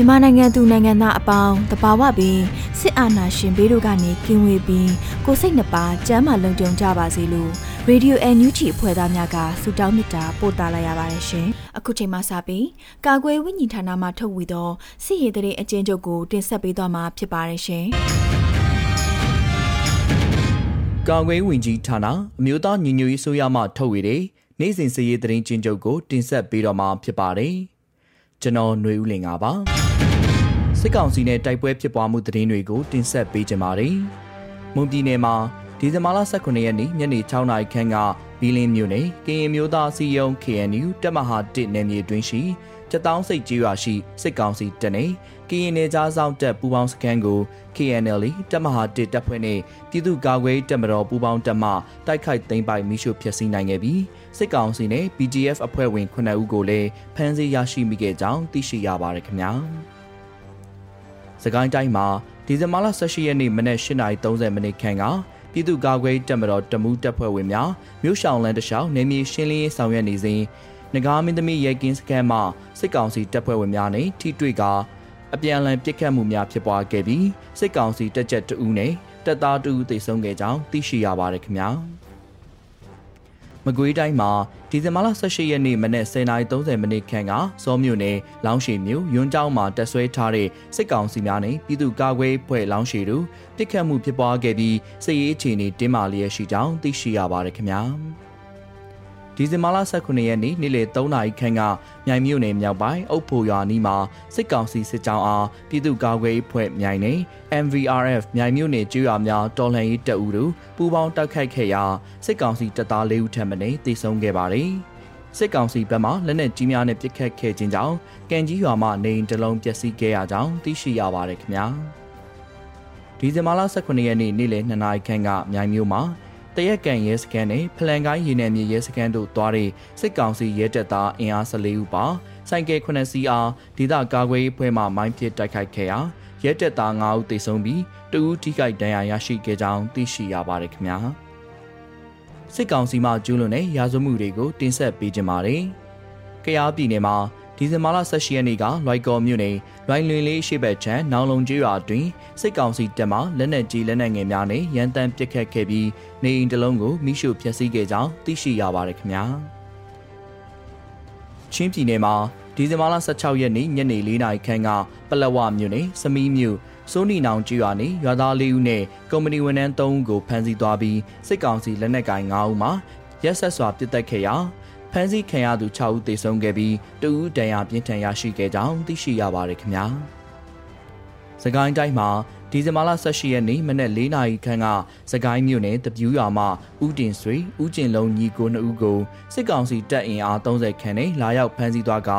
မြန်မာနိုင်ငံသူနိုင်ငံသားအပေါင်းတဘာဝပင်စစ်အာဏာရှင်ဘေးတို့ကနေကင်းဝေးပြီးကိုစိတ်နှပါကျမ်းမာလုံခြုံကြပါစေလို့ရေဒီယိုအန်ယူဂျီအဖွဲ့သားများကဆုတောင်းမေတ္တာပို့သလာရပါတယ်ရှင်။အခုချိန်မှစပြီးကာကွယ်ဝိညာဉ်ဌာနမှထုတ်ဝေသောစစ်ရေးတရေအကျဉ်းချုပ်ကိုတင်ဆက်ပေးသွားမှာဖြစ်ပါတယ်ရှင်။ကာကွယ်ဝင်ကြီးဌာနအမျိုးသားညီညွတ်ရေးဆိုရမှထုတ်ဝေတဲ့နိုင်စဉ်စစ်ရေးတရင်ချင်းချုပ်ကိုတင်ဆက်ပေးတော့မှာဖြစ်ပါတယ်။ ကျွန်တော်ຫນွေဦးလင်ပါပါ။စစ်ကောင်စီနဲ့တိုက်ပွဲဖြစ်ပွားမှုသတင်းတွေကိုတင်ဆက်ပေးကြပါမယ်။မွန်ပြည်နယ်မှာဒီဇင်ဘာလ18ရက်နေ့ညနေ6နာရီခန့်ကဘီလင်းမြို့နယ်ကရင်မျိုးသားစီယုံ KNU တပ်မဟာ1နယ်မြေတွင်ရှိ ကျတောင်းစိတ်ကြီးရွာရှိစစ်ကောင်စီတပ်နဲ့ကရင်နယ်ကြားဆောင်တပ်ပူးပေါင်းစခန်းကို KNL တပ်မဟာ1တပ်ဖွဲ့နဲ့ပြည်သူ့ကာကွယ်တပ်မတော်ပူးပေါင်းတပ်မှတိုက်ခိုက်သိမ်းပိုက်မိရှုဖျက်ဆီးနိုင်ခဲ့ပြီးစစ်ကောင်စီနဲ့ BGF အဖွဲ့ဝင်9ဦးကိုလည်းဖမ်းဆီးရရှိမိခဲ့ကြောင်းသိရှိရပါတယ်ခင်ဗျာ။။စကိုင်းတိုင်းမှာဒီဇင်ဘာလ18ရက်နေ့မနက်8:30မိနစ်ခန့်ကပြည်သူ့ကာကွယ်တပ်မတော်တမှုတပ်ဖွဲ့ဝင်များမြို့ရှောင်းလန်းတလျှောက်နေမြေရှင်းလင်းရေးဆောင်ရွက်နေစဉ် ငကားမင်းသမီးရဲကင်းစခန်းမှစစ်ကောင်စီတပ်ဖွဲ့ဝင်များနဲ့ထိတွေ့ကအပြန်အလှန်ပစ်ခတ်မှုများဖြစ်ပွားခဲ့ပြီးစစ်ကောင်စီတပ်ချက်တအူးနဲ့တပ်သားတအူးတိုက်ဆုံခဲ့ကြောင်းသိရှိရပါတယ်ခင်ဗျာ။မကွေးတိုင်းမှာဒီဇင်ဘာလ18ရက်နေ့မနက်10:30မိနစ်ခန့်ကစောမြို့နယ်လောင်းရှည်မြို့ရွန်းကျောင်းမှာတက်ဆွဲထားတဲ့စစ်ကောင်စီများနဲ့ပြည်သူ့ကာကွယ်ဖွဲ့လောင်းရှည်တို့ပြစ်ခတ်မှုဖြစ်ပွားခဲ့ပြီးစစ်ရေးအခြေအနေတင်းမာလျက်ရှိကြောင်းသိရှိရပါတယ်ခင်ဗျာ။ ဒီဇင်ဘာလ18ရက်နေ့နေ့လယ်3နာရီခန့်ကမြိုင်မြို့နယ်မြောက်ပိုင်းအုပ်ဖို့ရွာနီးမှာစစ်ကောင်စီစစ်ကြောင်းအားပြည်သူ့ကာကွယ်ရေးဖွဲ့မြိုင်နယ် MVRF မြိုင်မြို့နယ်ကျွော်များတော်လှန်ရေးတပ်ဦးတို့ပူးပေါင်းတိုက်ခိုက်ခဲ့ရာစစ်ကောင်စီတပ်သား၄ဦးထပ်မံတေဆုံးခဲ့ပါတယ်။စစ်ကောင်စီဘက်မှလက်နက်ကြီးများနဲ့ပစ်ခတ်ခဲ့ခြင်းကြောင့်ကံကြီးရွာမှနေအိမ်တစ်လုံးပျက်စီးခဲ့ရကြောင်းသိရှိရပါတယ်ခင်ဗျာ။ဒီဇင်ဘာလ18ရက်နေ့နေ့လယ်2နာရီခန့်ကမြိုင်မြို့မှာ တရက်ကန်ရဲစခန်းနဲ့ဖလန်ကိုင်းရေနယ်မြေရဲစခန်းတို့သွားတဲ့စစ်ကောင်စီရဲတပ်သားအင်အား14ဦးပါဆိုင်ကယ်9စီးအားဒေသကာကွယ်ရေးဖွဲ့မှမိုင်းပစ်တိုက်ခိုက်ခဲ့ရာရဲတပ်သား9ဦးသေဆုံးပြီးတဦးထိခိုက်ဒဏ်ရာရရှိခဲ့ကြောင်းသိရှိရပါတယ်ခင်ဗျာစစ်ကောင်စီမှကျူးလွန်တဲ့ရာဇဝမှုတွေကိုတင်ဆက်ပေးကြပါမယ်။ကယားပြည်နယ်မှာ ဒီဇင်ဘာလ18ရက်နေ့ကလွိုက်ကော်မြို့နယ်လွိုင်လွင်လေးရှိဘက်ချမ်းနောင်လုံကျွော်တွင်စစ်ကောင်စီတပ်မှလက်နက်ကြီးလက်နက်ငယ်များနဲ့ရန်တမ်းပစ်ခတ်ခဲ့ပြီးနေအိမ်တစ်လုံးကိုမိရှုဖျက်ဆီးခဲ့ကြောင်းသိရှိရပါတယ်ခင်ဗျာချင်းပြည်နယ်မှာဒီဇင်ဘာလ16ရက်နေ့ညနေ4နာရီခန့်ကပလက်ဝမြို့နယ်စမီးမြို့စိုးနီနောင်ကျွော်နေရွာသား၄ဦးနဲ့ကုမ္ပဏီဝန်ထမ်း၃ဦးကိုဖမ်းဆီးသွားပြီးစစ်ကောင်စီလက်နက်ကိုင်၅ဦးမှရက်ဆက်စွာပစ်တက်ခဲ့ရာ ဖမ်းဆီးခံရသူ6ဦးသေဆုံးခဲ့ပြီးတဦးဒဏ်ရာပြင်းထန်ရရှိခဲ့ကြောင်းသိရှိရပါတယ်ခင်ဗျာ။စကိုင်းတိုင်းမှာဒီဇင်ဘာလ18ရက်နေ့မနက်၄နာရီခန့်ကစကိုင်းမြို့နယ်တပြူးရွာမှာဦးတင်ဆွေဦးကျင်လုံးညီကိုနှစ်ဦးကိုစစ်ကောင်စီတပ်အင်အား30ခန့်နဲ့လာရောက်ဖမ်းဆီးသွားက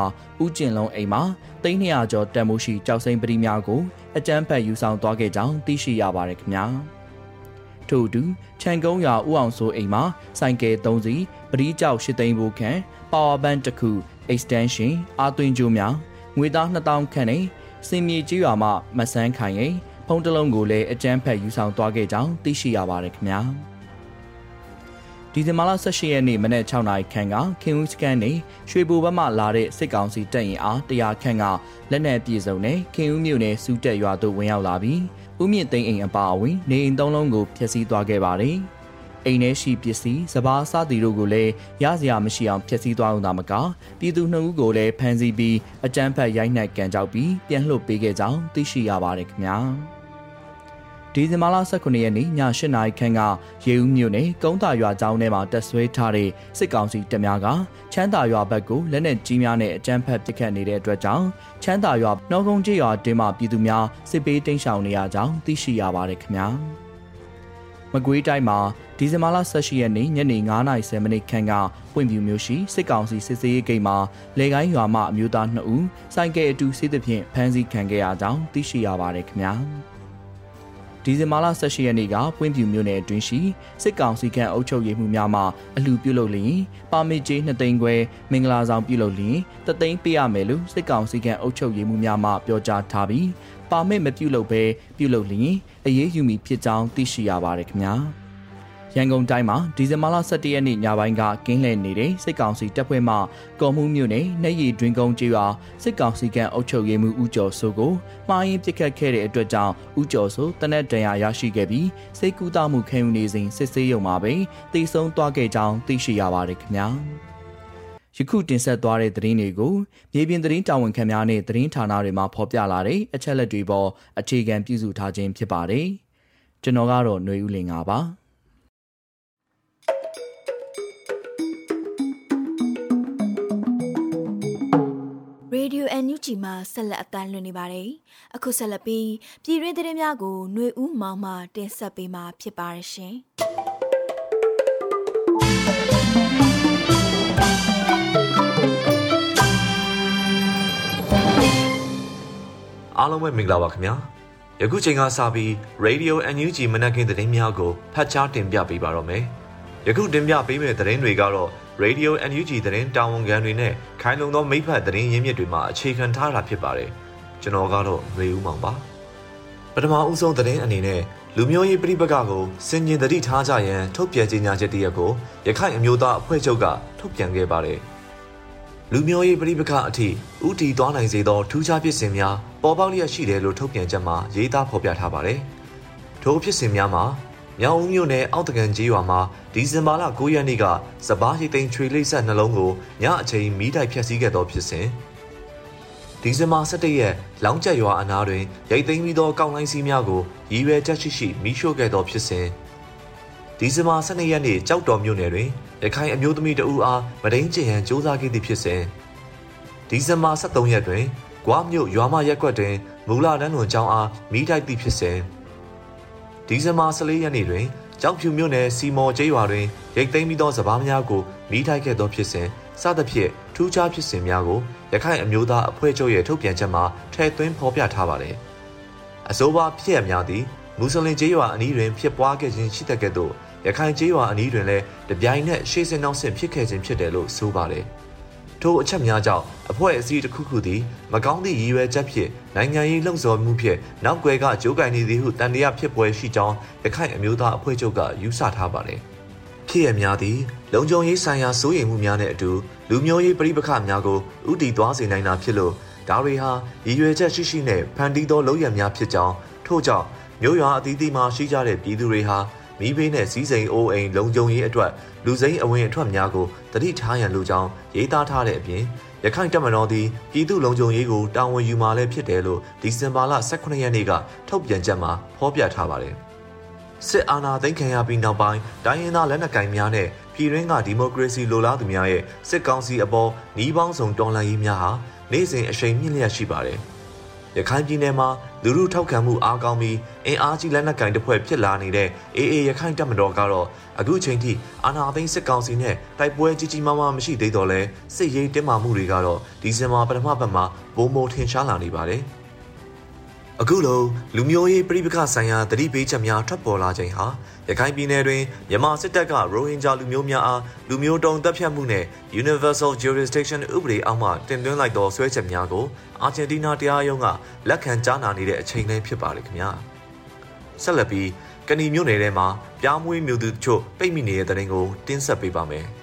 ဦးကျင်လုံးအိမ်မှာ300ကျော်တန်မိုးရှိကြောက်စိမ့်ပရိများကိုအကြမ်းဖက်ယူဆောင်သွားခဲ့ကြောင်းသိရှိရပါတယ်ခင်ဗျာ။ ထို့အတူခြံကုန်းရွာဦးအောင်စိုးအိမ်မှာစိုင်ကယ်၃စီးပရိကြောက်၈သိန်းဘိုးခန့် power bank တစ်ခု extension အာသွင်းကြိုးများငွေသား2000ခန့်နဲ့စင်မြေကြီးရွာမှမဆန်းခိုင်ရဲ့ဖုံးတလုံးကိုလည်းအကြမ်းဖက်ယူဆောင်သွားခဲ့ကြောင်းသိရှိရပါတယ်ခင်ဗျာ။ဒီဇင်ဘာလ18ရက်နေ့မနက်6နာရီခန့်ကခင်ဦးစကန်နေရွှေဘိုဘက်မှလာတဲ့စစ်ကောင်စီတပ်ရင်အားတရားခန့်ကလက်နက်ပြေစုံနဲ့ခင်ဦးမြို့နယ်စူးတက်ရွာသို့ဝင်ရောက်လာပြီး ဥမြင့်သိန်းအိမ်အပါအဝင်နေအိမ်သုံးလုံးကိုဖျက်ဆီးသွားခဲ့ပါတယ်။ဒအိမ်ထဲရှိပစ္စည်းစပားစသည်တို့ကိုလည်းရစရာမရှိအောင်ဖျက်ဆီးသွားအောင်သာမကပြည်သူနှစ်ဦးကိုလည်းဖမ်းဆီးပြီးအကြမ်းဖက်ရိုက်နှက်ကန်ကြောက်ပြီးပြန်လှုပ်ပေးခဲ့ကြောင်းသိရှိရပါတယ်ခင်ဗျာ ဒီဇင်ဘာလ18ရက်နေ့ည8နာရီခန့်ကရေဦးမြို့နယ်ကုန်းတာရွာကျောင်းထဲမှာတက်ဆွဲထားတဲ့စစ်ကောင်စီတပ်များကချမ်းသာရွာဘက်ကိုလက်နက်ကြီးများနဲ့အကြမ်းဖက်ပစ်ခတ်နေတဲ့အတွက်ကြောင့်ချမ်းသာရွာနှောကုန်းကျေးရွာတင်းမှပြည်သူများစစ်ပေးတိမ်းရှောင်နေရကြောင်းသိရှိရပါတယ်ခင်ဗျာမကွေးတိုင်းမှာဒီဇင်ဘာလ18ရက်နေ့ညနေ9:30မိနစ်ခန့်ကပွင့်ပြူမျိုးရှိစစ်ကောင်စီစစ်စေးရေးဂိတ်မှာလေကိုင်းရွာမှအမျိုးသား2ဦးစိုက်ကဲအတူစီးသဖြင့်ဖမ်းဆီးခံခဲ့ရကြောင်းသိရှိရပါတယ်ခင်ဗျာ ဒီဇင်ဘာလ18ရက်နေ့ကပွင့်ပြူမြို့နယ်အတွင်းရှိစစ်ကောင်စီခန့်အုပ်ချုပ်ရေးမှုများမှအလှပြုလုပ်လျင်ပါမစ်ကျေး2သိန်းခွဲမင်္ဂလာဆောင်ပြုလုပ်လျင်တသိန်းပေးရမယ်လို့စစ်ကောင်စီခန့်အုပ်ချုပ်ရေးမှုများမှပြောကြားထားပြီးပါမစ်မပြုလုပ်ဘဲပြုလုပ်လျင်အရေးယူမည်ဖြစ်ကြောင်းသိရှိရပါတယ်ခင်ဗျာ။ ရန်ကုန်တိုင်းမှာဒီဇင်ဘာလ17ရက်နေ့ညပိုင်းကကင်းလှည့်နေတဲ့စစ်ကောင်စီတပ်ဖွဲ့မှကော်မှုမြို့နယ်နှဲရီတွင်ကုန်းကျေးရွာစစ်ကောင်စီကအုပ်ချုပ်ရေးမှူးဦးကျော်စိုးကိုမှားယွင်းပစ်ခတ်ခဲ့တဲ့အတွက်ကြောင့်ဦးကျော်စိုးတနက်တန်ရာရရှိခဲ့ပြီးစိတ်ကူးတာမှုခံယူနေစဉ်စစ်ဆေးရုံမှာပဲတိတ်ဆုံးသွားခဲ့ကြောင်းသိရှိရပါတယ်ခင်ဗျာယခုတင်ဆက်သွားတဲ့သတင်းတွေကိုမြေပြင်သတင်းတာဝန်ခံများနဲ့သတင်းဌာနတွေမှာဖော်ပြလာတဲ့အချက်လက်တွေပေါ်အခြေခံပြုစုထားခြင်းဖြစ်ပါတယ်ကျွန်တော်ကတော့ຫນွေဦးလင်ပါ ရေဒီယို NUG မှာဆက်လက်အသံလွှင့်နေပါတယ်။အခုဆက်လက်ပြီးပြည်တွင်းသတင်းများကိုຫນွေဦးမောင်မှတင်ဆက်ပေးမှာဖြစ်ပါရရှင်။အားလုံးပဲမင်္ဂလာပါခင်ဗျာ။ယခုချိန်ကစပြီး Radio NUG မနက်ခင်းသတင်းများကိုဖတ်ကြားတင်ပြပေးပါတော့မယ်။ယခုတင်ပြပေးမယ့်သတင်းတွေကတော့ Radio NUG သတင်းတာဝန်ခံတွေနဲ့ခိုင်လုံသောမိဖက်သတင်းရင်းမြစ်တွေမှာအခြေခံထားတာဖြစ်ပါတယ်။ကျွန်တော်ကတော့ຫນွေဦးမောင်ပါ။ပထမဦးဆုံးသတင်းအနေနဲ့လူမျိုးရေးပြိပက္ခကိုစင်ញင်တတိထားကြရန်ထုတ်ပြန်ကြေညာချက်တရက်ကိုရခိုင်အမျိုးသားအဖွဲ့ချုပ်ကထုတ်ပြန်ခဲ့ပါတယ်။လူမျိုးရေးပြိပက္ခအထိဥတီသွားနိုင်စေသောထူးခြားဖြစ်စဉ်များပေါ်ပေါက်လျက်ရှိတယ်လို့ထုတ်ပြန်ချက်မှာရေးသားဖော်ပြထားပါတယ်။ထိုဖြစ်စဉ်များမှာ မြောင်ဦးမြို့နယ်အောက်တကန်ကြီးရွာမှာဒီဇင်ဘာလ9ရက်နေ့ကစပားရိတ်သိမ်းချွေလိမ့်ဆက်နှလုံးကိုညအချိန်မီးတိုက်ဖျက်ဆီးခဲ့သောဖြစ်စဉ်ဒီဇင်ဘာ17ရက်လောင်းကျက်ရွာအနားတွင်ရိတ်သိမ်းပြီးသောကောက်လိုင်းစီးများကိုရည်ရွယ်ချက်ရှိရှိမီးရှို့ခဲ့သောဖြစ်စဉ်ဒီဇင်ဘာ12ရက်နေ့ကြောက်တော်မြို့နယ်တွင်ရခိုင်အမျိုးသမီးတဦးအားမဒိန်ကျင်ရန်စ조사ခဲ့သည့်ဖြစ်စဉ်ဒီဇင်ဘာ23ရက်တွင်ဂွားမြို့ရွာမရက်ကွက်တွင်မူလာတန်းတွင်ကျောင်းအားမီးတိုက်သည့်ဖြစ်စဉ် ဒီဇင်ဘာ14ရက်နေ့တွင်ကြောက်ဖြူမြို့နယ်စီမော်ကျေးရွာတွင်ရိတ်သိမ်းပြီးသောစပားများကိုမိထိုက်ခဲ့သောဖြစ်စဉ်စသဖြင့်ထူးခြားဖြစ်စဉ်များကိုရခိုင်အမျိုးသားအဖွဲ့ချုပ်ရဲ့ထုတ်ပြန်ချက်မှာထည့်သွင်းဖော်ပြထားပါတယ်။အဆိုပါဖြစ်ရများသည့်မွတ်စလင်ကျေးရွာအနီးတွင်ဖြစ်ပွားခဲ့ခြင်းရှိတဲ့ကဲ့သို့ရခိုင်ကျေးရွာအနီးတွင်လည်းတပြိုင်နက်ရှေ့ဆင်းနောက်ဆင်းဖြစ်ခဲ့ခြင်းဖြစ်တယ်လို့ဆိုပါတယ်။ ထိုအချက်များကြောင့်အဖွဲ့အစည်းတစ်ခုခုသည်မကောင်းသည့်ရည်ရွယ်ချက်ဖြင့်နိုင်ငံရေးလှုံ့ဆော်မှုဖြင့်နောက်ွယ်ကကြိုးကင်နေသည်ဟုတန်တရားဖြစ်ပွဲရှိကြောင်းရခိုင်အမျိုးသားအဖွဲ့ချုပ်ကယူဆထားပါတယ်။ဖြစ်ရများသည်လုံခြုံရေးဆိုင်ရာစိုးရိမ်မှုများနဲ့အတူလူမျိုးရေးပြိပခများကိုဥတီသွားစေနိုင်တာဖြစ်လို့ဒါတွေဟာရည်ရွယ်ချက်ရှိရှိနဲ့ဖန်တီးသောလုပ်ရများဖြစ်ကြောင်းထို့ကြောင့်မျိုးရွာအသီးသီးမှာရှိကြတဲ့ပြည်သူတွေဟာ မိဘေးနဲ့စီးစိမ်အိုးအိမ်လုံခြုံရေးအတွက်လူစိမ်းအဝင်အထွက်များကိုတတိထားရန်လိုကြောင်းရေးသားထားတဲ့အပြင်ရခိုင်တပ်မတော်သည်ပြည်သူလုံခြုံရေးကိုတာဝန်ယူမှာလည်းဖြစ်တယ်လို့ဒီဇင်ဘာလ18ရက်နေ့ကထုတ်ပြန်ချက်မှာဖော်ပြထားပါတယ်။စစ်အာဏာသိမ်းခံရပြီးနောက်ပိုင်းတိုင်းရင်းသားလက်နက်ကိုင်များနဲ့ပြည်တွင်းကဒီမိုကရေစီလိုလားသူများရဲ့စစ်ကောင်စီအပေါ်နှီးပေါင်းစုံတော်လှန်ရေးများဟာနေ့စဉ်အရှိန်မြင့်လျက်ရှိပါတယ်။ ရခိုင်ပြည်နယ်မှာလူမှုထောက်ခံမှုအားကောင်းပြီးအင်အားကြီးလက်နက်ကင်တစ်ဖွဲ့ဖြစ်လာနေတဲ့အေအေရခိုင်တပ်မတော်ကတော့အခုချိန်ထိအာဏာသိမ်းစစ်ကောင်စီနဲ့တိုက်ပွဲကြီးကြီးမားမားမရှိသေးတော့လဲစစ်ရေးတင်းမာမှုတွေကတော့ဒီဇင်ဘာပထမပတ်မှာဘုံဘုံထင်ရှားလာနေပါတယ်။ အခုလိုလူမျိုးရေးပြည်ပခဆိုင်ရာတတိပေးချက်များထွက်ပေါ်လာချိန်ဟာရခိုင်ပြည်နယ်တွင်မြန်မာစစ်တပ်ကရိုဟင်ဂျာလူမျိုးများအားလူမျိုးတုံးတပ်ဖြတ်မှုနဲ့ Universal Jurisdiction ဥပဒေအောက်မှတင်သွင်းလိုက်သောဆွဲချက်များကိုအာဂျင်တီးနားတရားရုံးကလက်ခံကြားနာနေတဲ့အချိန်လေးဖြစ်ပါတယ်ခင်ဗျာဆက်လက်ပြီးကဏီမြို့နယ်ထဲမှာပြားမွေးမျိုးသူတို့ပိတ်မိနေတဲ့တဲ့ရင်ကိုတင်းဆက်ပေးပါမယ်။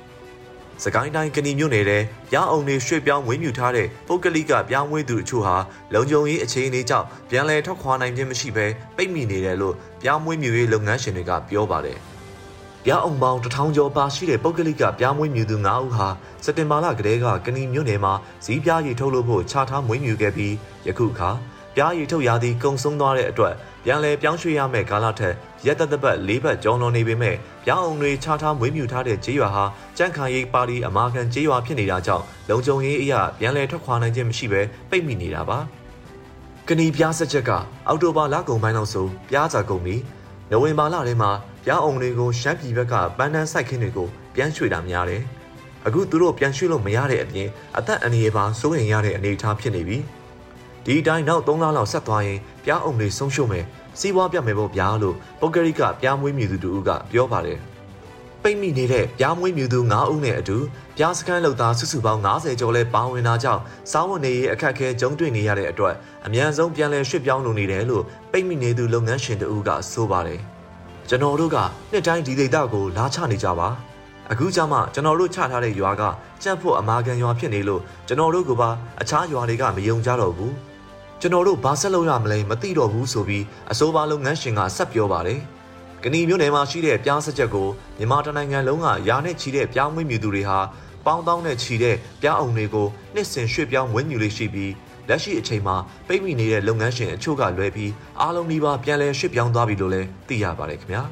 စကိုင်းတိုင်းကဏီမြို့နယ်ထဲပြားအောင်တွေရွှေ့ပြောင်းဝင်းမြူထားတဲ့ပုတ်ကလိကပြားမွေးသူအချို့ဟာလုံခြုံရေးအခြေအနေကြောင့်ပြန်လည်ထွက်ခွာနိုင်ခြင်းမရှိဘဲပိတ်မိနေတယ်လို့ပြားမွေးမြူရေးလုပ်ငန်းရှင်တွေကပြောပါတယ်။ကပြားအောင်ပေါင်းတထောင်ကျော်ပါရှိတဲ့ပုဂ္ဂလိကပြားမွေးမြူသူ9ဦးဟာစက်တင်ဘာလကတည်းကကဏီမြို့နယ်မှာဇီးပြားရည်ထုတ်လို့ဖို့ခြားထားမွေးမြူခဲ့ပြီးယခုအခါပြားရည်ထုတ်ရာသီကုံဆုံးသွားတဲ့အတွက်ပြန်လည်ပြောင်းရွှေ့ရမယ့်ကာလထက် ရက်သက်သက်ပတ်၄ဘတ်ကျော်လွန်နေပေမဲ့ပြားအောင်တွေခြားထားမွေးမြူထားတဲ့ကြေးရွာဟာကြန့်ခိုင်ရေးပါတီအမာခံကြေးရွာဖြစ်နေတာကြောင့်လုံခြုံရေးအရာပြန်လည်ထွက်ခွာနိုင်ခြင်းမရှိဘဲပိတ်မိနေတာပါကဏီပြားဆက်ချက်ကအောက်တိုဘာလကုန်ပိုင်းလောက်ဆိုပြားစာကုန်ပြီးနိုဝင်ဘာလထဲမှာပြားအောင်တွေကိုရှမ်းပြည်ဘက်ကပန်းတန်းစိုက်ခင်းတွေကိုပြန်ရွှေ့တာများတယ်အခုသူတို့ပြန်ရွှေ့လို့မရတဲ့အပြင်အသက်အန္တရာယ်ပါစိုးရိမ်ရတဲ့အနေအထားဖြစ်နေပြီဒီအတိုင်းနောက်3လလောက်ဆက်သွားရင်ပြားအောင်တွေဆုံးရှုံးမယ် စီးပွားပြတ်မယ်ပေါ့ဗျာလို့ပုဂ္ဂရိကပြားမွေးမြူသူတူကပြောပါတယ်ပိတ်မိနေတဲ့ပြားမွေးမြူသူ9ဦးနဲ့အတူပြားစခန်းလောက်သားစုစုပေါင်း90ကျော်လဲပါဝင်လာကြောင်းစားဝတ်နေရေးအခက်အခဲကြုံတွေ့နေရတဲ့အတွက်အမြန်ဆုံးပြန်လည်ရွှေ့ပြောင်းလုပ်နေတယ်လို့ပိတ်မိနေသူလုပ်ငန်းရှင်တူကဆိုပါတယ်ကျွန်တော်တို့ကနှစ်တိုင်းဒီဒေသကိုလာချနေကြပါအခုကြမှာကျွန်တော်တို့ချထားတဲ့ရွာကကြက်ဖို့အမာကန်ရွာဖြစ်နေလို့ကျွန်တော်တို့ကပါအခြားရွာတွေကမယုံကြတော့ဘူး ကျွန်တော်တို့ဘာဆက်လုပ်ရမလဲမသိတော့ဘူးဆိုပြီးအစိုးရလုပ်ငန်းရှင်ကဆက်ပြောပါတယ်။ကဏီမျိုးနယ်မှာရှိတဲ့ပြောင်းစချက်ကိုမြန်မာတနိုင်ငံလုံးကယာနဲ့ချီတဲ့ပြောင်းမွေးမြူသူတွေဟာပေါင်းတောင်းနဲ့ချီတဲ့ပြောင်းအောင်တွေကိုနှစ်ဆင်ရွှေ့ပြောင်းမွေးမြူလေးရှိပြီးလက်ရှိအချိန်မှာပိတ်မိနေတဲ့လုပ်ငန်းရှင်အချို့ကလွဲပြီးအားလုံးဒီပါပြန်လဲရွှေ့ပြောင်းသွားပြီလို့လည်းသိရပါတယ်ခင်ဗျာ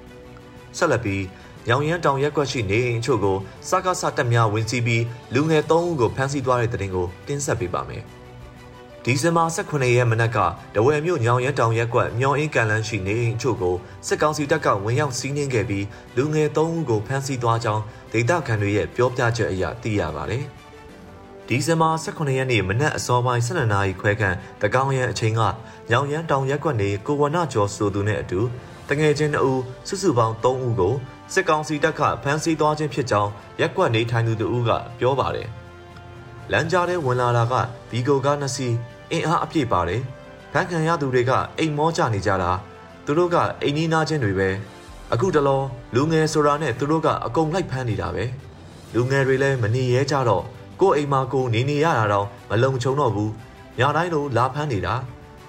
။ဆက်လက်ပြီးညောင်ရမ်းတောင်ရက်ကွက်ရှိနေအိမ်အချို့ကိုစကားစတက်များဝင်စီးပြီးလူငယ်၃ဦးကိုဖမ်းဆီးသွားတဲ့တဲ့တင်ကိုတင်ဆက်ပေးပါမယ်။ ဒီဇင်ဘာ18ရက်မနက်ကတဝယ်မြို့ညောင်ရဲတောင်ရက်ကွက်မြောင်အင်းကန်လန်းရှိနေအိမ်အချို့ကိုစစ်ကောင်စီတပ်ကဝင်ရောက်စီးနင်းခဲ့ပြီးလူငယ်၃ဦးကိုဖမ်းဆီးသွားကြောင်းဒေသခံတွေရဲ့ပြောပြချက်အရသိရပါတယ်။ဒီဇင်ဘာ18ရက်နေ့မနက်အစောပိုင်း12နာရီခွဲခန့်တကောင်ရန်အချိန်ကညောင်ရမ်းတောင်ရက်ကွက်နေကိုဝနကျော်ဆိုသူနဲ့အတူတငယ်ချင်း2ဦးစုစုပေါင်း3ဦးကိုစစ်ကောင်စီတပ်ကဖမ်းဆီးသွားခြင်းဖြစ်ကြောင်းရက်ကွက်နေထိုင်သူတို့ကပြောပါတယ်။လမ်းကြားထဲဝင်လာတာကဗီဂိုကားနှစ်စီး အင်အားအပြည့်ပါတယ်။ဖန်ခံရသူတွေကအိမ်မောကြနေကြတာသူတို့ကအိမ်နီးနားချင်းတွေပဲအခုတလောလူငယ်ဆိုတာနဲ့သူတို့ကအကုန်လိုက်ဖမ်းနေတာပဲလူငယ်တွေလည်းမနေရဲကြတော့ကို့အိမ်မှာကိုနေနေရတာတော့မလုံခြုံတော့ဘူးညတိုင်းလိုလာဖမ်းနေတာ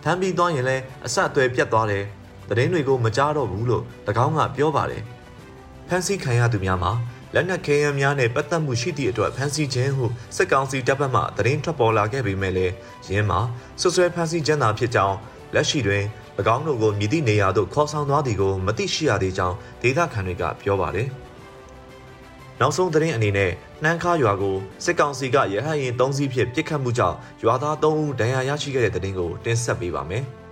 ထမ်းပြီးသွားရင်လည်းအဆက်အသွယ်ပြတ်သွားတယ်သတင်းတွေကိုမကြားတော့ဘူးလို့တကောင်းကပြောပါတယ်ဖမ်းဆီးခံရသူများမှာ လက်နက်ခဲယမ်းများနဲ့ပတ်သက်မှုရှိသည့်အတွက်ဖမ်းဆီးခြင်းဟုစစ်ကောင်စီတပ်ဖက်မှသတင်းထွက်ပေါ်လာခဲ့ပေမဲ့လည်းရင်းမှာဆွဆွဲဖမ်းဆီးခြင်းသာဖြစ်ကြောင်းလက်ရှိတွင်၎င်းတို့ကိုမြည်သည့်နေရာသို့ခေါ်ဆောင်သွားသည်ကိုမသိရှိရသေးကြောင်းဒေသခံတွေကပြောပါတယ်။နောက်ဆုံးသတင်းအနေနဲ့နှမ်းခါရွာကိုစစ်ကောင်စီကရဟတ်ရင်၃စီးဖြင့်ပစ်ခတ်မှုကြောင့်ရွာသား၃ဦးဒဏ်ရာရရှိခဲ့တဲ့သတင်းကိုတင်ဆက်ပေးပါမယ်။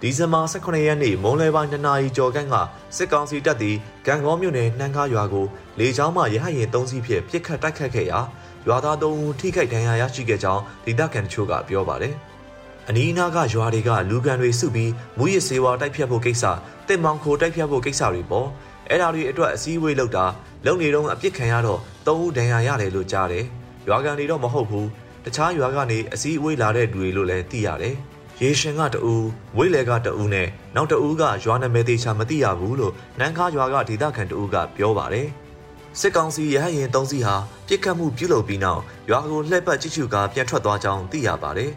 ဒီဇင်ဘာ18ရက်နေ့မွန်လယ်ပိုင်း2နာရီကျော်ခန့်ကစစ်ကောင်စီတပ်သည်ဂံကောမြို့နယ်နှမ်းကားရွာကို လေကြောင်းမှရဟတ်ယာဉ်၃စီးဖြင့်ပစ်ခတ်တိုက်ခတ်ခဲ့ရာရွာသား၃ဦးထိခိုက်ဒဏ်ရာရရှိခဲ့ကြောင်းဒေသခံတချို့ကပြောပါတယ်။အနီးအနားကရွာတွေကလူကန်တွေစုပြီးမူရစ်စေဝါတိုက်ဖြတ်ဖို့ကိစ္စတင်မောင်ခိုတိုက်ဖြတ်ဖို့ကိစ္စတွေပေါ့အဲ့ဒါတွေအတွက်အစည်းအဝေးလုပ်တာလုံနေတော့အပြစ်ခံရတော့၃ဦးဒဏ်ရာရတယ်လို့ကြားတယ်။ရွာကန်တွေတော့မဟုတ်ဘူးတခြားရွာကနေအစည်းအဝေးလာတဲ့လူတွေလို့လည်းသိရတယ်။ရေရှင်ကတူဝိလေကတူနဲ့နောက်တူကရွာနာမည်သေးချာမသိရဘူးလို့နန်းကားရွာကဒေသခံတူကပြောပါတယ် စစ်ကောင်စီရဟရင်၃စီးဟာပြစ်ခတ်မှုပြုလုပ်ပြီးနောက်ရွာကိုလှည့်ပတ်ကြည့်ရှုကာပြန်ထွက်သွားကြောင်းသိရပါတယ်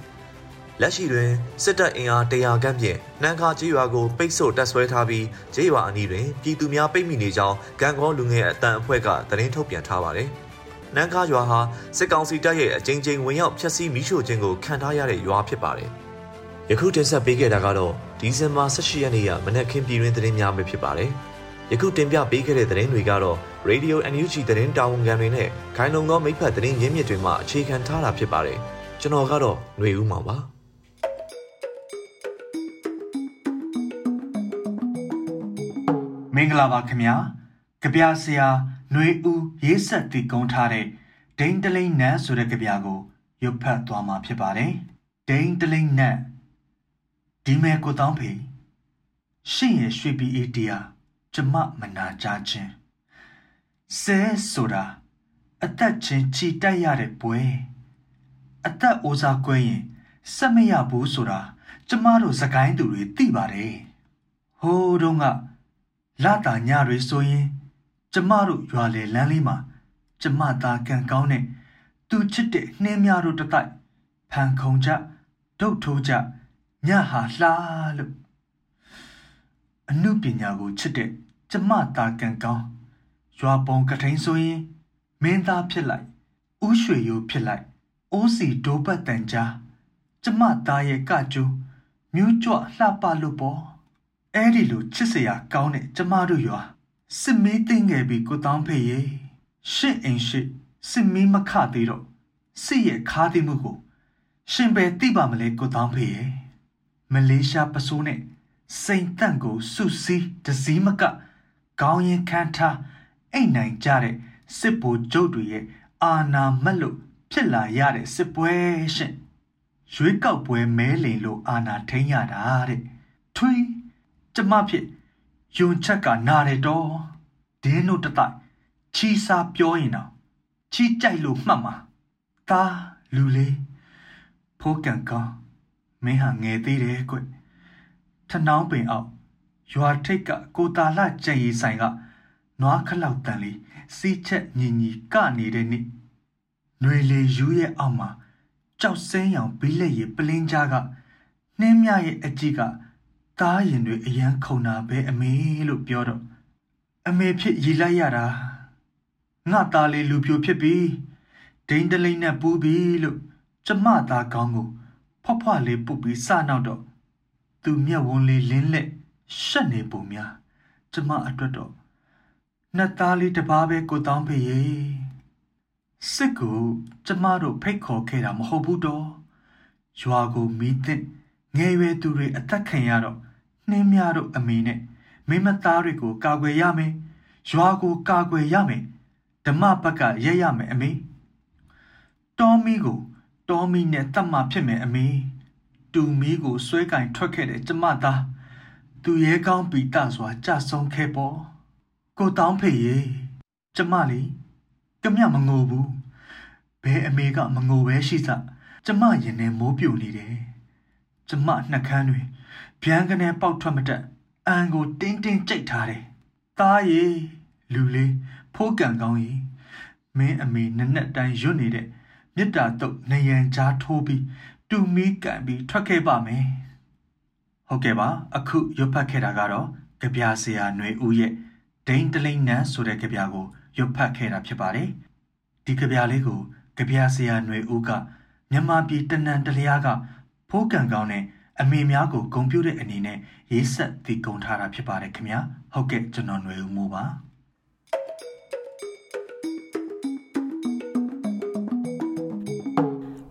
လက်ရှိတွင်စစ်တပ်အင်အား100ခန့်ဖြင့်နှမ်းခါကြေးရွာကိုပိတ်ဆို့တပ်ဆွဲထားပြီးကြေးရွာအနီးတွင်ပြည်သူများပိတ်မိနေကြောင်းကံကောလူငယ်အတန်အဖွဲ့ကသတင်းထုတ်ပြန်ထားပါတယ်။နှမ်းခါရွာဟာစစ်ကောင်စီတပ်ရဲ့အကြိမ်ကြိမ်ဝင်ရောက်ဖျက်ဆီးမိရှို့ခြင်းကိုခံထားရတဲ့ရွာဖြစ်ပါတယ်။ယခုတင်ဆက်ပေးခဲ့တာကတော့ဒီဇင်ဘာ18ရက်နေ့ကမနက်ခင်းပြည်တွင်းသတင်းများပဲဖြစ်ပါတယ်။ ယခုတင်ပြပေးခဲ့တဲ့သတင်းတွေကတော့ Radio NUG သတင်းတာဝန်ခံတွေနဲ့ခိုင်လုံသောမိဖက်သတင်းရင်းမြစ်တွေမှအခြေခံထားတာဖြစ်ပါတယ်။ကျွန်တော်ကတော့ຫນွေဦးမောင်ပါ။မင်္ဂလာပါခင်ဗျာ။ကြပြဆရာຫນွေဦးရေးဆက်တည်ကုန်းထားတဲ့ဒိန်တလိန်နန်းဆိုတဲ့ကြပြကိုရုပ်ဖတ်သွားမှာဖြစ်ပါတယ်။ဒိန်တလိန်နန်းဒီမဲကိုတောင်းဖေရှင့်ရဲ့ရွှေပြည်အေးတရား ကျမမနာကြခြင်းဆဲဆိုတာအသက်ချင်းချီတက်ရတဲ့ပွဲအသက်အိုးစားကွဲရင်စက်မရဘူးဆိုတာကျမတို့စကိုင်းသူတွေသိပါတယ်ဟိုးတုန်းကလာတာညတွေဆိုရင် ကျမတို့ရွာလေလမ်းလေးမှာကျမသားကံကောင်းတဲ့သူချစ်တဲ့နှင်းများတို့တတိုက်ဖန်ခုံကြဒုတ်ထိုးကြညဟာလှလို့ အမှုပညာကိုချစ်တဲ့ကျမတာကန်ကောင်းရွာပုံကထိန်ဆိုရင်မင်းသားဖြစ်လိုက်ဥရွှေရိုးဖြစ်လိုက်အိုးစီဒိုးပတ်တန်ကြားကျမသားရဲ့ကကျူးမြူးကြွလှပလို့ပေါ့အဲ့ဒီလိုချစ်စရာကောင်းတဲ့ကျမတို့ရွာစစ်မီးသိမ့်ငယ်ပြီးကိုတောင်းဖေးရေရှင့်အိမ်ရှိစစ်မီးမခသေးတော့စစ်ရဲ့ခါးသိမှုကို ရှင်ပဲသိပါမလဲကိုတောင်းဖေးရေမလေးရှားပစိုးနဲ့ စိန်တန့်ကိုစုစည်းတစည်းမကခေါင်းရင်ခန်းထားအိတ်နိုင်ကြတဲ့စစ်ဗိုလ်ချုပ်တွေရဲ့အာနာမက်လို့ဖြစ်လာရတဲ့စစ်ပွဲရှင်ရွေးကောက်ပွဲမဲလိန်လို့အာနာထိန်ရတာတဲ့ထွေးကျမဖြစ်ယုံချက်ကနာတယ်တော့ဒင်းတို့တတိုက်ချီစာပြောရင်တော့ချီကြိုက်လို့မှတ်မှာဒါလူလေးဖိုးကန်ကောင်းမင်းဟာငယ်သေးတယ်ကွ ထနှောင်းပင်အောက်ရွာထိတ်ကကိုတာလကြံရီဆိုင်ကနွားခလောက်တန်လေးစီးချက်ညီညီကနေတဲ့နေ့ຫນွေလေယူရဲ့အောက်မှာကြောက်စင်းရောင်ဘီးလက်ရည်ပလင်းကြားကနှင်းမြရဲ့အကြည့်ကတားရင်တွေအရန်ခုန်တာပဲအမေလို့ပြောတော့အမေဖြစ်ရည်လိုက်ရတာငါသားလေးလူပြိုဖြစ်ပြီဒိန်တလိမ့်နဲ့ပူးပြီလို့ကျမသားကောင်းကိုဖွားဖွားလေးပုတ်ပြီးစနောက်တော့ သူမျက်ဝန်းလေးလင်းလက်ရှက်နေပုံများကျမအတွက်တော့နှစ်သားလေးတစ်ပါးပဲကိုတောင်းဖေရေစစ်ကိုကျမတို့ဖိတ်ခေါ်ခဲ့တာမဟုတ်ဘူးတော့ရွာကိုမီးသင့်ငယ်ရွယ်သူတွေအသက်ခံရတော့နှင်းများတို့အမေနဲ့မိမသားတွေကိုကာကွယ်ရမယ်ရွာကိုကာကွယ်ရမယ်ဓမ္မဘက်ကရက်ရမယ်အမေတော်မီကိုတော်မီနဲ့တတ်မှဖြစ်မယ်အမေ တူမီကိုဆွဲကင်ထွက်ခဲ့တဲ့ကျမသားသူရဲကောင်းပီတစွာကြဆုံးခဲ့ပေါ်ကိုတောင်းဖေရေကျမလီကမြမငိုဘူးဘဲအမေကမငိုပဲရှိစကျမရင်ထဲမိုးပြိုနေတယ်ကျမနှက်ခမ်းတွေဗျံကနေပေါက်ထွက်မတက်အန်ကိုတင်းတင်းကြိတ်ထားတယ်သားရေလူလေးဖိုးကန်ကောင်းကြီးမင်းအမေနက်နက်တိုင်းရွတ်နေတဲ့မြစ်တာတုတ်နယံကြားထိုးပြီး တူမီကန်ပြီးထွက်ခဲ့ပါမယ်ဟုတ်ကဲ့ပါအခုရွတ်ဖတ်ခဲ့တာကတော့ကြပြဆရာຫນွေဦးရဲ့ဒိန်တလိန်နန်းဆိုတဲ့ကြပြကိုရွတ်ဖတ်ခဲ့တာဖြစ်ပါတယ်ဒီကြပြလေးကိုကြပြဆရာຫນွေဦးကမြန်မာပြည်တနန်တလျားကဖိုးကန်ကောင်းနဲ့အမေများကိုဂုံပြုတဲ့အနေနဲ့ရေးဆက်တည်ကုံထားတာဖြစ်ပါတယ်ခင်ဗျာဟုတ်ကဲ့ကျွန်တော်ຫນွေဦးမိုးပါ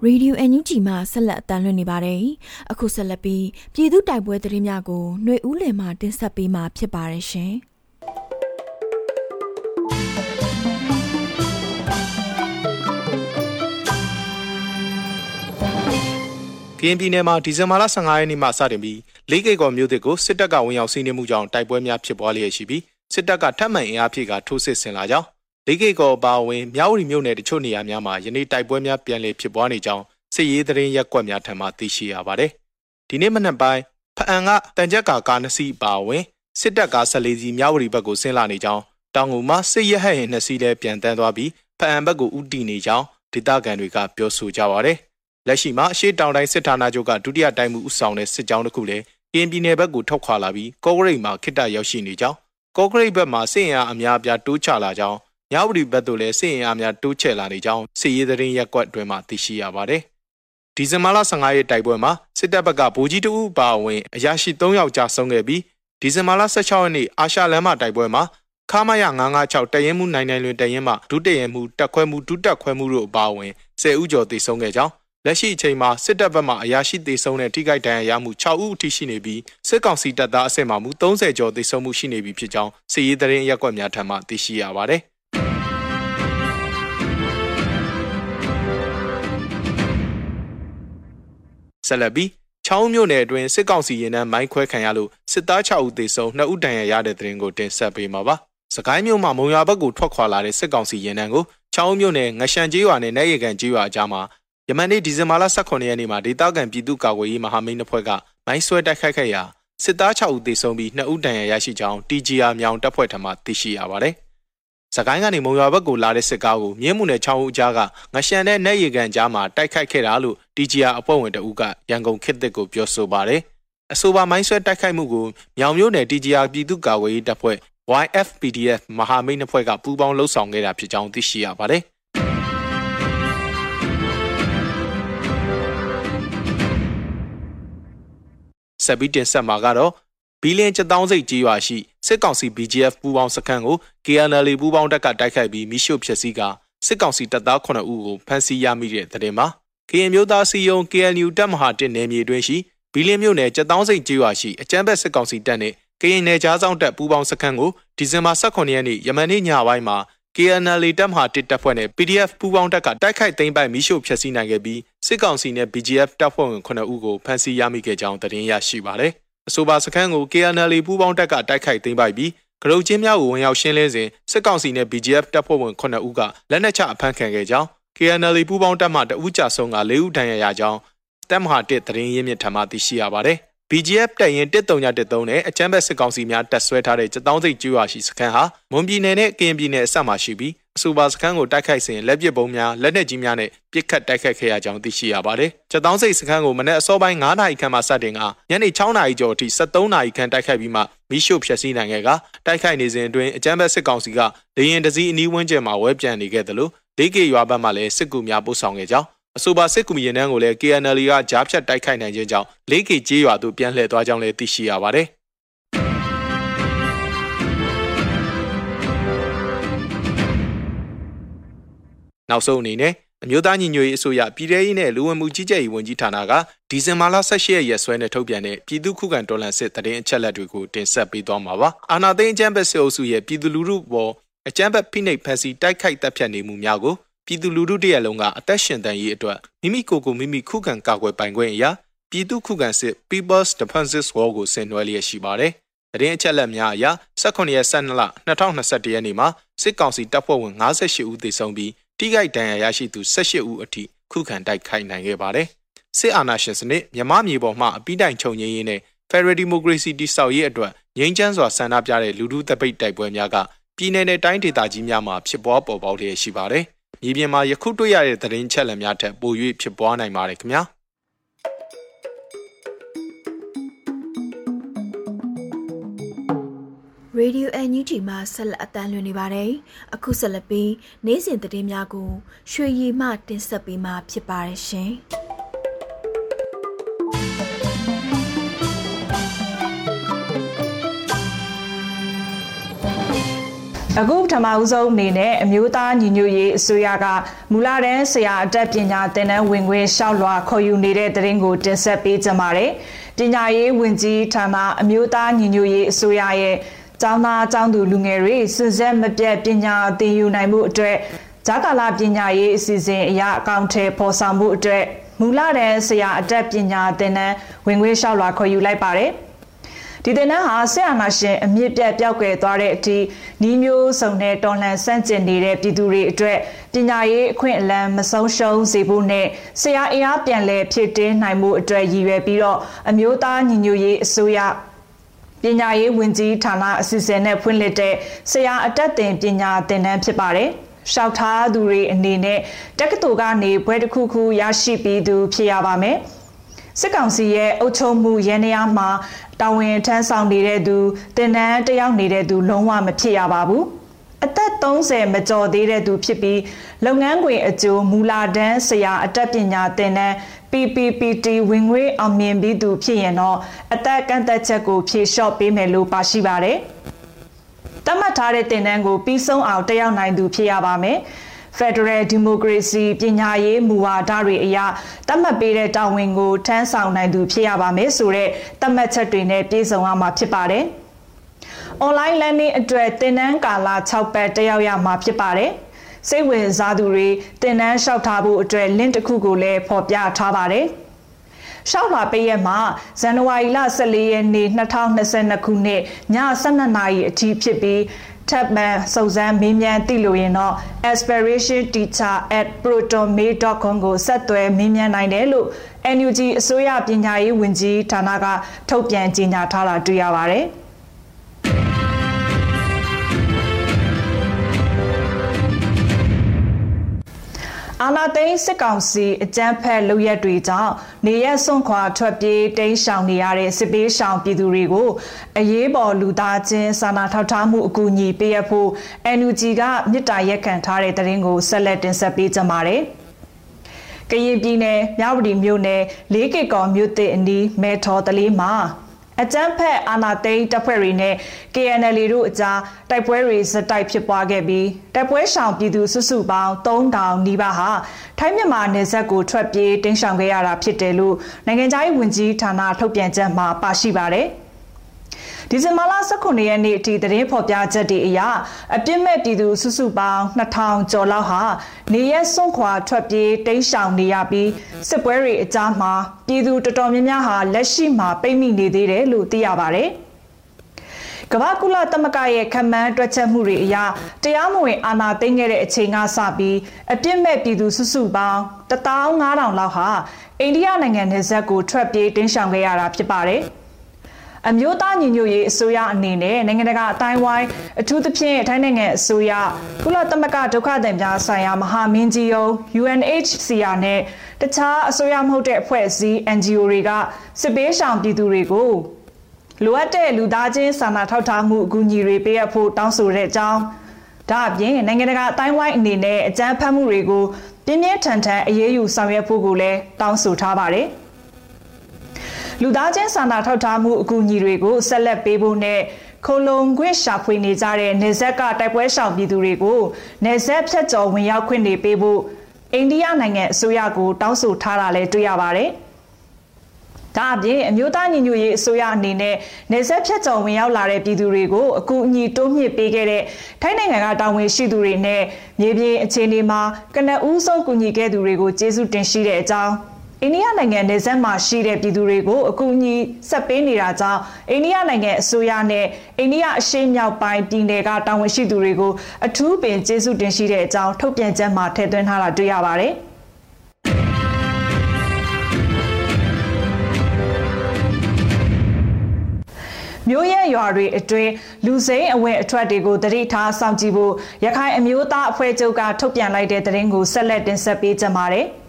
ရေဒီယိုအန်ယူဂျီမှဆက်လက်အတန်းလွှင့်နေပါတယ်။အခုဆက်လက်ပြီးပြည်သူတိုက်ပွဲသတင်းများကိုຫນွေဦးလင်မှတင်ဆက်ပေးမှာဖြစ်ပါတယ်ရှင်။ကရင်ပြည်နယ်မှာဒီဇင်ဘာလ15ရက်နေ့မှစတင်ပြီးလေးကိတ်ကော်မြို့သစ်ကိုစစ်တပ်ကဝင်ရောက်စီးနင်းမှုကြောင့်တိုက်ပွဲများဖြစ်ပွားလျက်ရှိပြီးစစ်တပ်ကထပ်မံအင်အားဖြည့်ကထိုးစစ်ဆင်လာကြောင်း လေးကိတ်ကော်ပါဝင်မြောက်ရီမြို့နယ်တချို့နေရာများမှာယနေ့တိုက်ပွဲများပြန်လည်ဖြစ်ပွားနေကြောင်းစစ်ရေးသတင်းရက်ကွက်များထံမှသိရှိရပါတယ်။ဒီနေ့မနက်ပိုင်းဖအံကတန်ကြက်ကာကားနှစ်စီးပါဝင်စစ်တပ်ကား14စီးမြောက်ရီဘက်ကိုဆင်းလာနေကြောင်းတောင်ငူမှာစစ်ရဟတ်ရင်နှစ်စီးလည်းပြန်တန်းသွားပြီးဖအံဘက်ကိုဥတီနေကြောင်းဒေသခံတွေကပြောဆိုကြပါတယ်။လက်ရှိမှာအရှိတောင်တိုင်းစစ်ဌာနချုပ်ကဒုတိယတိုင်းမှုဦးဆောင်တဲ့စစ်ကြောင်းတစ်ခုလည်းကင်းပြည်နယ်ဘက်ကိုထုတ်ခွာလာပြီးကော့ဂရိတ်မှာခိတ္တရောက်ရှိနေကြောင်းကော့ဂရိတ်ဘက်မှာစစ်ရင်အားအများအပြားတိုးချလာကြောင်း ညဝတီဘက်သို့လည်းစစ်ရင်အားများတိုးချဲ့လာနေကြောင်းစစ်ရေးသတင်းရက်ကွက်တွင်မှသိရှိရပါတယ်။ဒီဇင်ဘာလ15ရက်တိုက်ပွဲမှာစစ်တပ်ဘက်ကဗိုလ်ကြီးတဦးပါဝင်အရာရှိ3ယောက်ကြာဆုံးခဲ့ပြီးဒီဇင်ဘာလ16ရက်နေ့အာရှလမ်းမတိုက်ပွဲမှာခမာရ956တရင်မှုနိုင်နိုင်လွင်တရင်မှဒုတရင်မှုတက်ခွဲမှုဒုတက်ခွဲမှုတို့အပါအဝင်10ဦးကျော်သေဆုံးခဲ့ကြောင်းလက်ရှိအချိန်မှာစစ်တပ်ဘက်မှအရာရှိသေဆုံးတဲ့ထိခိုက်ဒဏ်ရာရမှု6ဦးအထိရှိနေပြီးစစ်ကောင်စီတပ်သားအဆင့်မှမူ30ကျော်သေဆုံးမှုရှိနေပြီဖြစ်ကြောင်းစစ်ရေးသတင်းရက်ကွက်များထံမှသိရှိရပါတယ်။ ဆက်လက်ပြီးချောင်းမြို့နယ်အတွင်းစစ်ကောင်စီရင်နှန်းမိုင်းခွဲခံရလို့စစ်သား6ဦးသေဆုံး2ဦးဒဏ်ရာရတဲ့တဲ့ရင်ကိုတင်ဆက်ပေးမှာပါ။စကိုင်းမြို့မှာမုံရွာဘက်ကိုထွက်ခွာလာတဲ့စစ်ကောင်စီရင်နှန်းကိုချောင်းမြို့နယ်ငရှန်ကျေးရွာနဲ့နိုင်ရကန်ကျေးရွာအကြားမှာယမန်နေ့ဒီဇင်ဘာလ18ရက်နေ့မှာဒေသခံပြည်သူ့ကာကွယ်ရေးမဟာမိတ်အဖွဲ့ကမိုင်းဆွဲတိုက်ခိုက်ခဲ့ရာစစ်သား6ဦးသေဆုံးပြီး2ဦးဒဏ်ရာရရှိကြောင်း TGR မြောင်တပ်ဖွဲ့ထံမှသိရှိရပါတယ်။ စကိုင်းကနေမုံရွာဘက်ကိုလာတဲ့စစ်ကားကိုမြင်းမှုနယ်6ဦးကြားကငရှန်နဲ့နဲ့ရီကန်ကြားမှာတိုက်ခိုက်ခဲ့တာလို့ TGR အဖွဲ့ဝင်တဦးကရန်ကုန်ခေတ်သစ်ကိုပြောဆိုပါတယ်။အဆိုပါမိုင်းဆွဲတိုက်ခိုက်မှုကိုမြောင်မြို့နယ် TGR ပြည်သူ့ကာကွယ်ရေးတပ်ဖွဲ့ YFPDF မဟာမိတ်နှစ်ဖွဲ့ကပူးပေါင်းလှုပ်ဆောင်ခဲ့တာဖြစ်ကြောင်းသိရှိရပါတယ်။ဆက်ပြီးတင်ဆက်မှာကတော့ ဘီလင်းချက်တောင်းစိတ်ကြီးရွာရှိစစ်ကောင်စီ BGF ပူးပေါင်းစခန်းကို KNL ပူးပေါင်းတပ်ကတိုက်ခိုက်ပြီးမိရှုဖျက်ဆီးကစစ်ကောင်စီတပ်သား9ဦးကိုဖမ်းဆီးရမိတဲ့တဲ့မှာကရင်မျိုးသားစီယုံ KNU တပ်မဟာ1နယ်မြေတွင်ရှိဘီလင်းမြို့နယ်ချက်တောင်းစိတ်ကြီးရွာရှိအကြမ်းဖက်စစ်ကောင်စီတပ်နှင့်ကရင်နယ်ကြားဆောင်တပ်ပူးပေါင်းစခန်းကိုဒီဇင်ဘာ18ရက်နေ့ယမန်နေ့ညပိုင်းမှာ KNL တပ်မဟာ1တပ်ဖွဲ့နဲ့ PDF ပူးပေါင်းတပ်ကတိုက်ခိုက်သိမ်းပိုက်မိရှုဖျက်ဆီးနိုင်ခဲ့ပြီးစစ်ကောင်စီနဲ့ BGF တပ်ဖွဲ့ဝင်9ဦးကိုဖမ်းဆီးရမိခဲ့ကြောင်းသတင်းရရှိပါတယ်။ အဆိုပါစခန်းကို KNL ပူးပေါင်းတပ်ကတိုက်ခိုက်သိမ်းပိုက်ပြီးကရုတ်ချင်းများကိုဝင်ရောက်ရှင်းလင်းစဉ်စစ်ကောင်စီနဲ့ BGF တပ်ဖွဲ့ဝင်9ဦးကလက်နက်ချအဖမ်းခံခဲ့ကြောင်း KNL ပူးပေါင်းတပ်မှတဦးကြဆုံးက၄ဦးဒဏ်ရာရကြောင်းတပ်မဟာ1သတင်းရင်းမြစ်ထံမှသိရှိရပါတယ်။ BGF တပ်ရင်1313နဲ့အချမ်းဘက်စစ်ကောင်စီများတပ်ဆွဲထားတဲ့စစ်တောင်းစိတ်ကျွာရှိစခန်းဟာမွန်ပြည်နယ်နဲ့ကရင်ပြည်နယ်အစပ်မှာရှိပြီး အဆိုပါစခန်းကိုတိုက်ခိုက်စဉ်လက်ပစ်ပုံးများလက်နက်ကြီးများနဲ့ပစ်ခတ်တိုက်ခိုက်ခဲ့ရကြောင်းသိရှိရပါတယ်။စစ်တောင်းစိတ်စခန်းကိုမနေ့အစောပိုင်း9နာရီခန့်မှစတင်ကညနေ6နာရီကျော်အထိ73နာရီခန့်တိုက်ခိုက်ပြီးမှမီးရှို့ဖျက်ဆီးနိုင်ခဲ့ကတိုက်ခိုက်နေစဉ်အတွင်းအကြမ်းဖက်စစ်ကောင်စီကလေရင်တစည်းအနီးဝန်းကျင်မှာဝဲပြန်နေခဲ့တယ်လို့ဒေကေရွာဘက်မှလည်းစစ်ကူများပို့ဆောင်ခဲ့ကြောင်းအဆိုပါစစ်ကူရင်တန်းကိုလည်း KNL ကကြားဖြတ်တိုက်ခိုက်နိုင်ခြင်းကြောင့် 4K ကြေးရွာသို့ပြန်လှည့်သွားကြောင်းလည်းသိရှိရပါတယ်။ နောက်ဆုံးအနေနဲ့အမျိုးသားညီညွတ်ရေးအစိုးရပြည်ထရေးနဲ့လူဝင်မှုကြီးကြပ်ရေးဝန်ကြီးဌာနကဒီဇင်ဘာလ18ရက်ရက်စွဲနဲ့ထုတ်ပြန်တဲ့ပြည်သူ့ခုခံတော်လှန်စစ်တရင်အချက်လက်တွေကိုတင်ဆက်ပေးသွားမှာပါ။အာဏာသိမ်းအကြမ်းဖက်စစ်အုပ်စုရဲ့ပြည်သူလူထုပေါ်အကြမ်းဖက်ဖိနှိပ်ဖန်ဆီးတိုက်ခိုက်တပ်ဖြတ်နေမှုများကိုပြည်သူလူထုတရက်လုံးကအသက်ရှင်တန်ရေးအတွက်မိမိကိုယ်ကိုမိမိခုခံကာကွယ်ပိုင်ခွင့်အရာပြည်သူခုခံစစ် People's Defenses War ကိုဆင်နွှဲလျက်ရှိပါတယ်။တရင်အချက်လက်များအရ18ရက်12လ2021ရက်နေ့မှာစစ်ကောင်စီတပ်ဖွဲ့ဝင်58ဦးသေဆုံးပြီး တိကြိုက်ဒဏ်ရာရရှိသူ18ဦးအထိခုခံတိုက်ခိုက်နိုင်ခဲ့ပါတယ်။စစ်အာဏာရှင်စနစ်မြမမြေပေါ်မှအပိတိုင်ချုပ်ငြိမ်းရေးနဲ့ Federal Democracy တိဆောက်ရေးအတွက်ငြိမ်းချမ်းစွာဆန္ဒပြတဲ့လူထုတပိတ်တိုက်ပွဲများကပြည်내နဲ့တိုင်းဒေသကြီးများမှာဖြစ်ပွားပေါ်ပေါက်လျက်ရှိပါတယ်။မြေပြင်မှာယခုတွေ့ရတဲ့သတင်းချက်လက်များထက်ပို၍ဖြစ်ပွားနိုင်ပါတယ်ခင်ဗျာ ရေဒီယိုအန်ယူဂျီမှာဆက်လက်အတန်းလွှင့်နေပါတယ်။အခုဆက်လက်ပြီးနေ့စဉ်သတင်းများကို ရွှေရည်မှတင်ဆက်ပေးမှာဖြစ်ပါတယ်ရှင်။အခုပထမဦးဆုံးအနေနဲ့အမျိုးသားညီညွတ်ရေးအစိုးရကမူလတန်းဆရာအတတ်ပညာသင်တန်းဝင်ခွင့်ရှောက်လွှာခေါ်ယူနေတဲ့တရင်ကိုတင်ဆက်ပေးကြပါမယ်။ပညာရေးဝန်ကြီးဌာနအမျိုးသားညီညွတ်ရေးအစိုးရရဲ့ ကျောင်းသားကျောင်းသူလူငယ်တွေစစ်ဆက်မပြတ်ပညာသင်ယူနိုင်မှုအတွက်ဂျာကာလာပညာရေးအစီအစဉ်အရအကောင့်ထဲပေါ်ဆောင်မှုအတွက်မူလတန်းဆရာအတတ်ပညာသင်တန်းဝင်ခွင့်ရှောက်လွှာခေါ်ယူလိုက်ပါတယ်။ဒီတင်နန်းဟာဆက်အာဏာရှင်အမြင့်ပြတ်ပျောက်ကွယ်သွားတဲ့အထိနီးမျိုးစုံနဲ့တော်လှန်ဆန့်ကျင်နေတဲ့ပြည်သူတွေအတွက်ပညာရေးအခွင့်အလမ်းမဆုံးရှုံးစေဖို့နဲ့ဆရာအင်အားပြန်လည်ဖြစ်တင်းနိုင်မှုအတွက်ရည်ရွယ်ပြီးတော့အမျိုးသားညီညွတ်ရေးအစိုးရ ပညာရေးဝန်ကြီးဌာနအစီအစဉ်နဲ့ဖွင့်လှစ်တဲ့ဆရာအတက်တင်ပညာသင်တန်းဖြစ်ပါတယ်။ရှောက်ထားသူတွေအနေနဲ့တက္ကသိုလ်ကနေဘွဲတစ်ခုခုရရှိပြီးသူဖြစ်ရပါမယ်။စစ်ကောင်စီရဲ့အုပ်ချုပ်မှုရန်ရာမှာတာဝန်ထမ်းဆောင်နေတဲ့သူတင်နန်းတယောက်နေတဲ့သူလုံးဝမဖြစ်ရပါဘူးအသက်30မကျော်သေးတဲ့သူဖြစ်ပြီးလုပ်ငန်းခွင်အကျိုးမူလာတန်းဆရာအတတ်ပညာသင်တန်း PPPT ဝင်ငွေအောင်မြင်ပြီးသူဖြစ်ရင်တော့အသက်ကန့်သက်ချက်ကိုဖြေလျှော့ပေးမယ်လို့ပါရှိပါတယ်။တတ်မှတ်ထားတဲ့သင်တန်းကိုပြီးဆုံးအောင်တက်ရောက်နိုင်သူဖြစ်ရပါမယ်။ Federal Democracy ပညာရေးမူဝါဒတွေအရသတ်မှတ်ပေးတဲ့တာဝန်ကိုထမ်းဆောင်နိုင်သူဖြစ်ရပါမယ်ဆိုတဲ့သတ်မှတ်ချက်တွေနဲ့ပြည့်စုံရမှာဖြစ်ပါတယ်။ online learning အတွက်သင်တန်းကာလ6ပတ်တက်ရောက်ရမှာဖြစ်ပါတယ်။ စိတ်ဝင်စားသူတွေသင်တန်းလျှောက်ထားဖို့အတွက် link တစ်ခုကိုလည်းဖော်ပြထားပါတယ်။ရှောက်လာပေးရမှာဇန်နဝါရီလ14ရက်နေ့2022ခုနှစ်ည12နာရီအထိဖြစ်ပြီးထပ်မံစုံစမ်းမေးမြန်းသိလို့ရင်တော့ aspirationteacher@protonmail.com ကိုဆက်သွယ်မေးမြန်းနိုင်တယ်လို့ NUG အစိုးရပညာရေးဝန်ကြီးဌာနကထုတ်ပြန်ကြေညာထားတာတွေ့ရပါတယ်။ အာအာနာသိန်းစစ်ကောင်စီအကြမ်းဖက်လုပ်ရက်တွေကြောင့်နေရက်စွန့်ခွာထွက်ပြေးတိမ်းရှောင်နေရတဲ့စစ်ပေးရှောင်ပြည်သူတွေကိုအရေးပေါ်လူသားချင်းစာနာထောက်ထားမှုအကူအညီပေးရဖို့ NUG ကမြစ်တာရက်ခံထားတဲ့တရင်ကိုဆက်လက်တင်ဆက်ပေးကြပါမယ်။ကရင်ပြည်နယ်မြဝတီမြို့နယ်လေးကီကော်မြို့သစ်အနီးမဲထော်တလေးမှာ အကြမ်းဖက်အာဏာသိမ်းတပ်ဖွဲ့တွေနဲ့ KNL တို့အကြားတိုက်ပွဲတွေဇက်တိုက်ဖြစ်ပွားခဲ့ပြီးတိုက်ပွဲရှောင်ပြည်သူစုစုပေါင်း3000နီးပါးဟာထိုင်းမြန်မာနယ်စပ်ကိုထွက်ပြေးတင်းရှောင်ခဲ့ရတာဖြစ်တယ်လို့နိုင်ငံခြားရေးဝန်ကြီးဌာနထုတ်ပြန်ချက်မှာပါရှိပါတယ်။ ဒီဇင်ဘာလ18ရက်နေ့အထိသတင်းဖော်ပြချက်တွေအရအပြစ်မဲ့ပြည်သူစုစုပေါင်း2000ကျော်လောက်ဟာနေရက်စွန့်ခွာထွက်ပြေးတိမ်းရှောင်နေရပြီးစစ်ပွဲတွေအကြားမှာပြည်သူတော်တော်များများဟာလက်ရှိမှာပိတ်မိနေသေးတယ်လို့သိရပါတယ်။ကမ္ဘာကုလသမဂ္ဂရဲ့ခံမှန်းတွက်ချက်မှုတွေအရတရားမဝင်အာဏာသိမ်းခဲ့တဲ့အချိန်ကစပြီးအပြစ်မဲ့ပြည်သူစုစုပေါင်း15000လောက်ဟာအိန္ဒိယနိုင်ငံနယ်စပ်ကိုထွက်ပြေးတင်းရှောင်ခဲ့ရတာဖြစ်ပါတယ်။ အမျိုးသားညီညွတ်ရေးအစိုးရအနေနဲ့နိုင်ငံတကာအတိုင်းဝိုင်းအထူးသဖြင့်ထိုင်းနိုင်ငံအစိုးရကုလသမဂ္ဂဒုက္ခသည်များဆိုင်ရာမဟာမင်းကြီးရုံး UNHCR နဲ့တခြားအစိုးရမဟုတ်တဲ့အဖွဲ့အစည်း NGO တွေကစစ်ပေးရှောင်ပြည်သူတွေကိုလိုအပ်တဲ့လူသားချင်းစာနာထောက်ထားမှုအကူအညီတွေပေးအပ်ဖို့တောင်းဆိုတဲ့အကြောင်းဒါအပြင်နိုင်ငံတကာအတိုင်းဝိုင်းအနေနဲ့အကြမ်းဖက်မှုတွေကိုပြင်းပြင်းထန်ထန်အရေးယူဆောင်ရွက်ဖို့ကိုလည်းတောင်းဆိုထားပါတယ်။ လူသားချင်းစာနာထောက်ထားမှုအကူအညီတွေကိုဆက်လက်ပေးဖို့နဲ့ခိုလုံခွင့်ရှာဖွေနေကြတဲ့နေဆက်ကတိုက်ပွဲရှောင်ပြည်သူတွေကိုနေဆက်ဖြတ်ကျော်ဝင်ရောက်ခွင့်တွေပေးဖို့အိန္ဒိယနိုင်ငံအစိုးရကိုတောင်းဆိုထားတာလည်းတွေ့ရပါတယ်။ဒါအပြင်အမျိုးသားညီညွတ်ရေးအစိုးရအနေနဲ့နေဆက်ဖြတ်ကျော်ဝင်ရောက်လာတဲ့ပြည်သူတွေကိုအကူအညီတိုးမြှင့်ပေးခဲ့တဲ့ထိုင်းနိုင်ငံကတာဝန်ရှိသူတွေနဲ့မြေပြင်အခြေအနေမှာကနအူးဆုံးကူညီခဲ့သူတွေကိုကျေးဇူးတင်ရှိတဲ့အကြောင်း အိန္ဒိယနိုင်ငံနယ်စပ်မှာရှိတဲ့ပြည်သူတွေကိုအကူအညီဆက်ပေးနေတာကြောင့်အိန္ဒိယနိုင်ငံအစိုးရနဲ့အိန္ဒိယအရှေ့မြောက်ပိုင်းပြည်နယ်ကတာဝန်ရှိသူတွေကိုအထူးပင်ကျေးဇူးတင်ရှိတဲ့အကြောင်းထုတ်ပြန်ချက်မှာထည့်သွင်းထားတာတွေ့ရပါတယ်။မျိုးရဲရွာတွေအတွင်းလူစိမ်းအဝင်အထွက်တွေကိုတတိထားစောင့်ကြည့်ဖို့ရခိုင်အမျိုးသားအဖွဲ့ချုပ်ကထုတ်ပြန်လိုက်တဲ့သတင်းကိုဆက်လက်တင်ဆက်ပေးကြပါမယ်။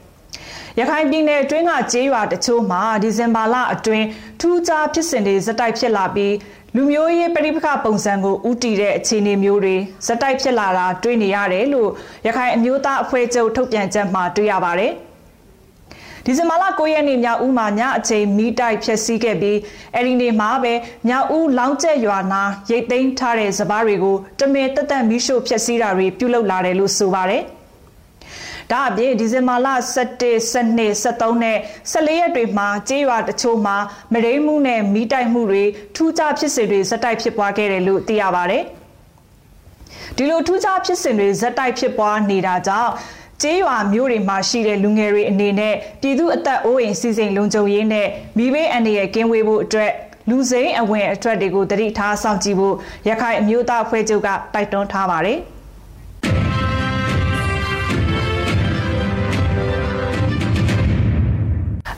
ရခိုင်ပြည်နယ်အတွင်းကကျေးရွာတချို့မှာဒီဇင်ဘာလအတွင်းထူးခြားဖြစ်စဉ်တွေဇက်တိုက်ဖြစ်လာပြီးလူမျိုးရေးပရိပခပုံစံကိုဥတီတဲ့အခြေအနေမျိုးတွေဇက်တိုက်ဖြစ်လာတာတွေ့နေရတယ်လို့ရခိုင်အမျိုးသားအဖွဲ့ချုပ်ထုတ်ပြန်ချက်မှာတွေ့ရပါတယ်။ဒီဇင်ဘာလ9ရက်နေ့ညဦးမှာညအချိန်မီးတိုက်ဖျက်ဆီးခဲ့ပြီးအဲဒီနေ့မှာပဲညဦးလောင်းကျက်ရွာနာရိတ်သိမ်းထားတဲ့စပားတွေကိုတမင်တက်တက်မီးရှို့ဖျက်ဆီးတာတွေပြုလုပ်လာတယ်လို့ဆိုပါတယ်။ ဒါအပြင်ဒီဇင်ဘာလ17 12 13နဲ့14ရက်တွေမှာကြေးရွာတချို့မှာမရိမှုနဲ့မီးတိုက်မှုတွေထူးခြားဖြစ်စဉ်တွေဇက်တိုက်ဖြစ်ပွားခဲ့တယ်လို့သိရပါတယ်။ဒီလိုထူးခြားဖြစ်စဉ်တွေဇက်တိုက်ဖြစ်ပွားနေတာကြောင့်ကျေးရွာမျိုးတွေမှာရှိတဲ့လူငယ်တွေအနေနဲ့ပြည်သူအသက်အိုးအိမ်စီစဉ်လုံခြုံရေးနဲ့မိဘအန္တရာယ်ကင်းဝေးဖို့အတွက်လူစိမ်းအဝင်အထွက်တွေကိုတတိထားစောင့်ကြည့်ဖို့ရခိုင်အမျိုးသားအဖွဲ့ချုပ်ကတိုက်တွန်းထားပါတယ်။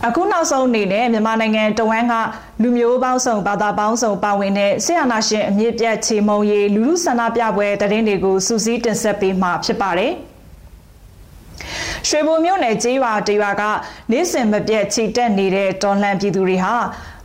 အခုနောက်ဆုံးအနေနဲ့မြန်မာနိုင်ငံတဝန်းကလူမျိုးပေါင်းစုံဘာသာပေါင်းစုံပါဝင်တဲ့ဆရာနာရှင်အမြင့်ပြတ်ချေမုံရီလူလူဆန္ဒပြပွဲတရင်တွေကိုစူးစီးတင်ဆက်ပေးမှာဖြစ်ပါတယ်။ရွှေဘိုမြို့နယ်ကျေးရွာတရွာကနေ့စဉ်မပြတ်ချီတက်နေတဲ့တော်လှန်ပြည်သူတွေဟာ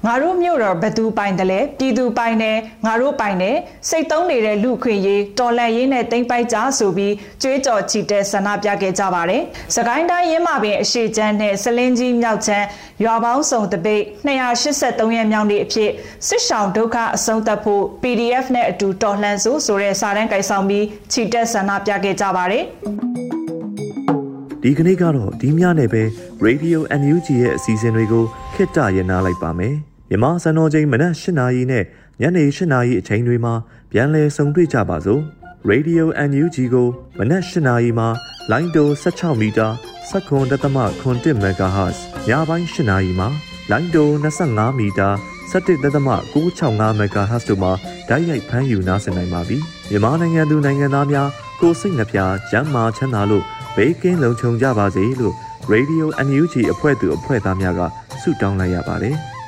ငါတို့မြို့တော်ဘသူပိုင်တယ်လဲပြည်သူပိုင်တယ်ငါတို့ပိုင်တယ်စိတ်သုံးနေတဲ့လူခွင့်ရေးတော်လှန်ရေးနဲ့တိမ့်ပိုက်ကြဆိုပြီးကြွေးကြော်ချီတက်ဆန္ဒပြခဲ့ကြပါတယ်။စကိုင်းတိုင်းရင်းမာပင်အရှိချမ်းနဲ့စလင်းကြီးမြောက်ချမ်းရွာပေါင်းစုံတပိတ်283ရက်မြောက်နေ့အဖြစ်စစ်ဆောင်ဒုက္ခအဆုံးသတ်ဖို့ PDF နဲ့အတူတော်လှန်စို့ဆိုတဲ့စာတမ်းကိုင်ဆောင်ပြီးချီတက်ဆန္ဒပြခဲ့ကြပါတယ်။ဒီကနေ့ကတော့ဒီညနေပဲ Radio NUG ရဲ့အစီအစဉ်တွေကိုခਿੱတရရနာလိုက်ပါမယ်။ မြန်မာစံတော်ချိန်မနက်၈နာရီနဲ့ညနေ၈နာရီအချိန်တွေမှာပြန်လည်ဆုံတွေ့ကြပါစို့ Radio NUG ကိုမနက်၈နာရီမှာလိုင်းတို16မီတာ7.3 MHz ညပိုင်း၈နာရီမှာလိုင်းတို25မီတာ17.665 MHz တို့မှာဓာတ်ရိုက်ဖမ်းယူနားဆင်နိုင်ပါပြီမြန်မာနိုင်ငံသူနိုင်ငံသားများကိုစိတ်နှပြကျန်းမာချမ်းသာလို့ဘေးကင်းလုံခြုံကြပါစေလို့ Radio NUG အဖွဲ့သူအဖွဲ့သားများကဆုတောင်းလိုက်ရပါတယ်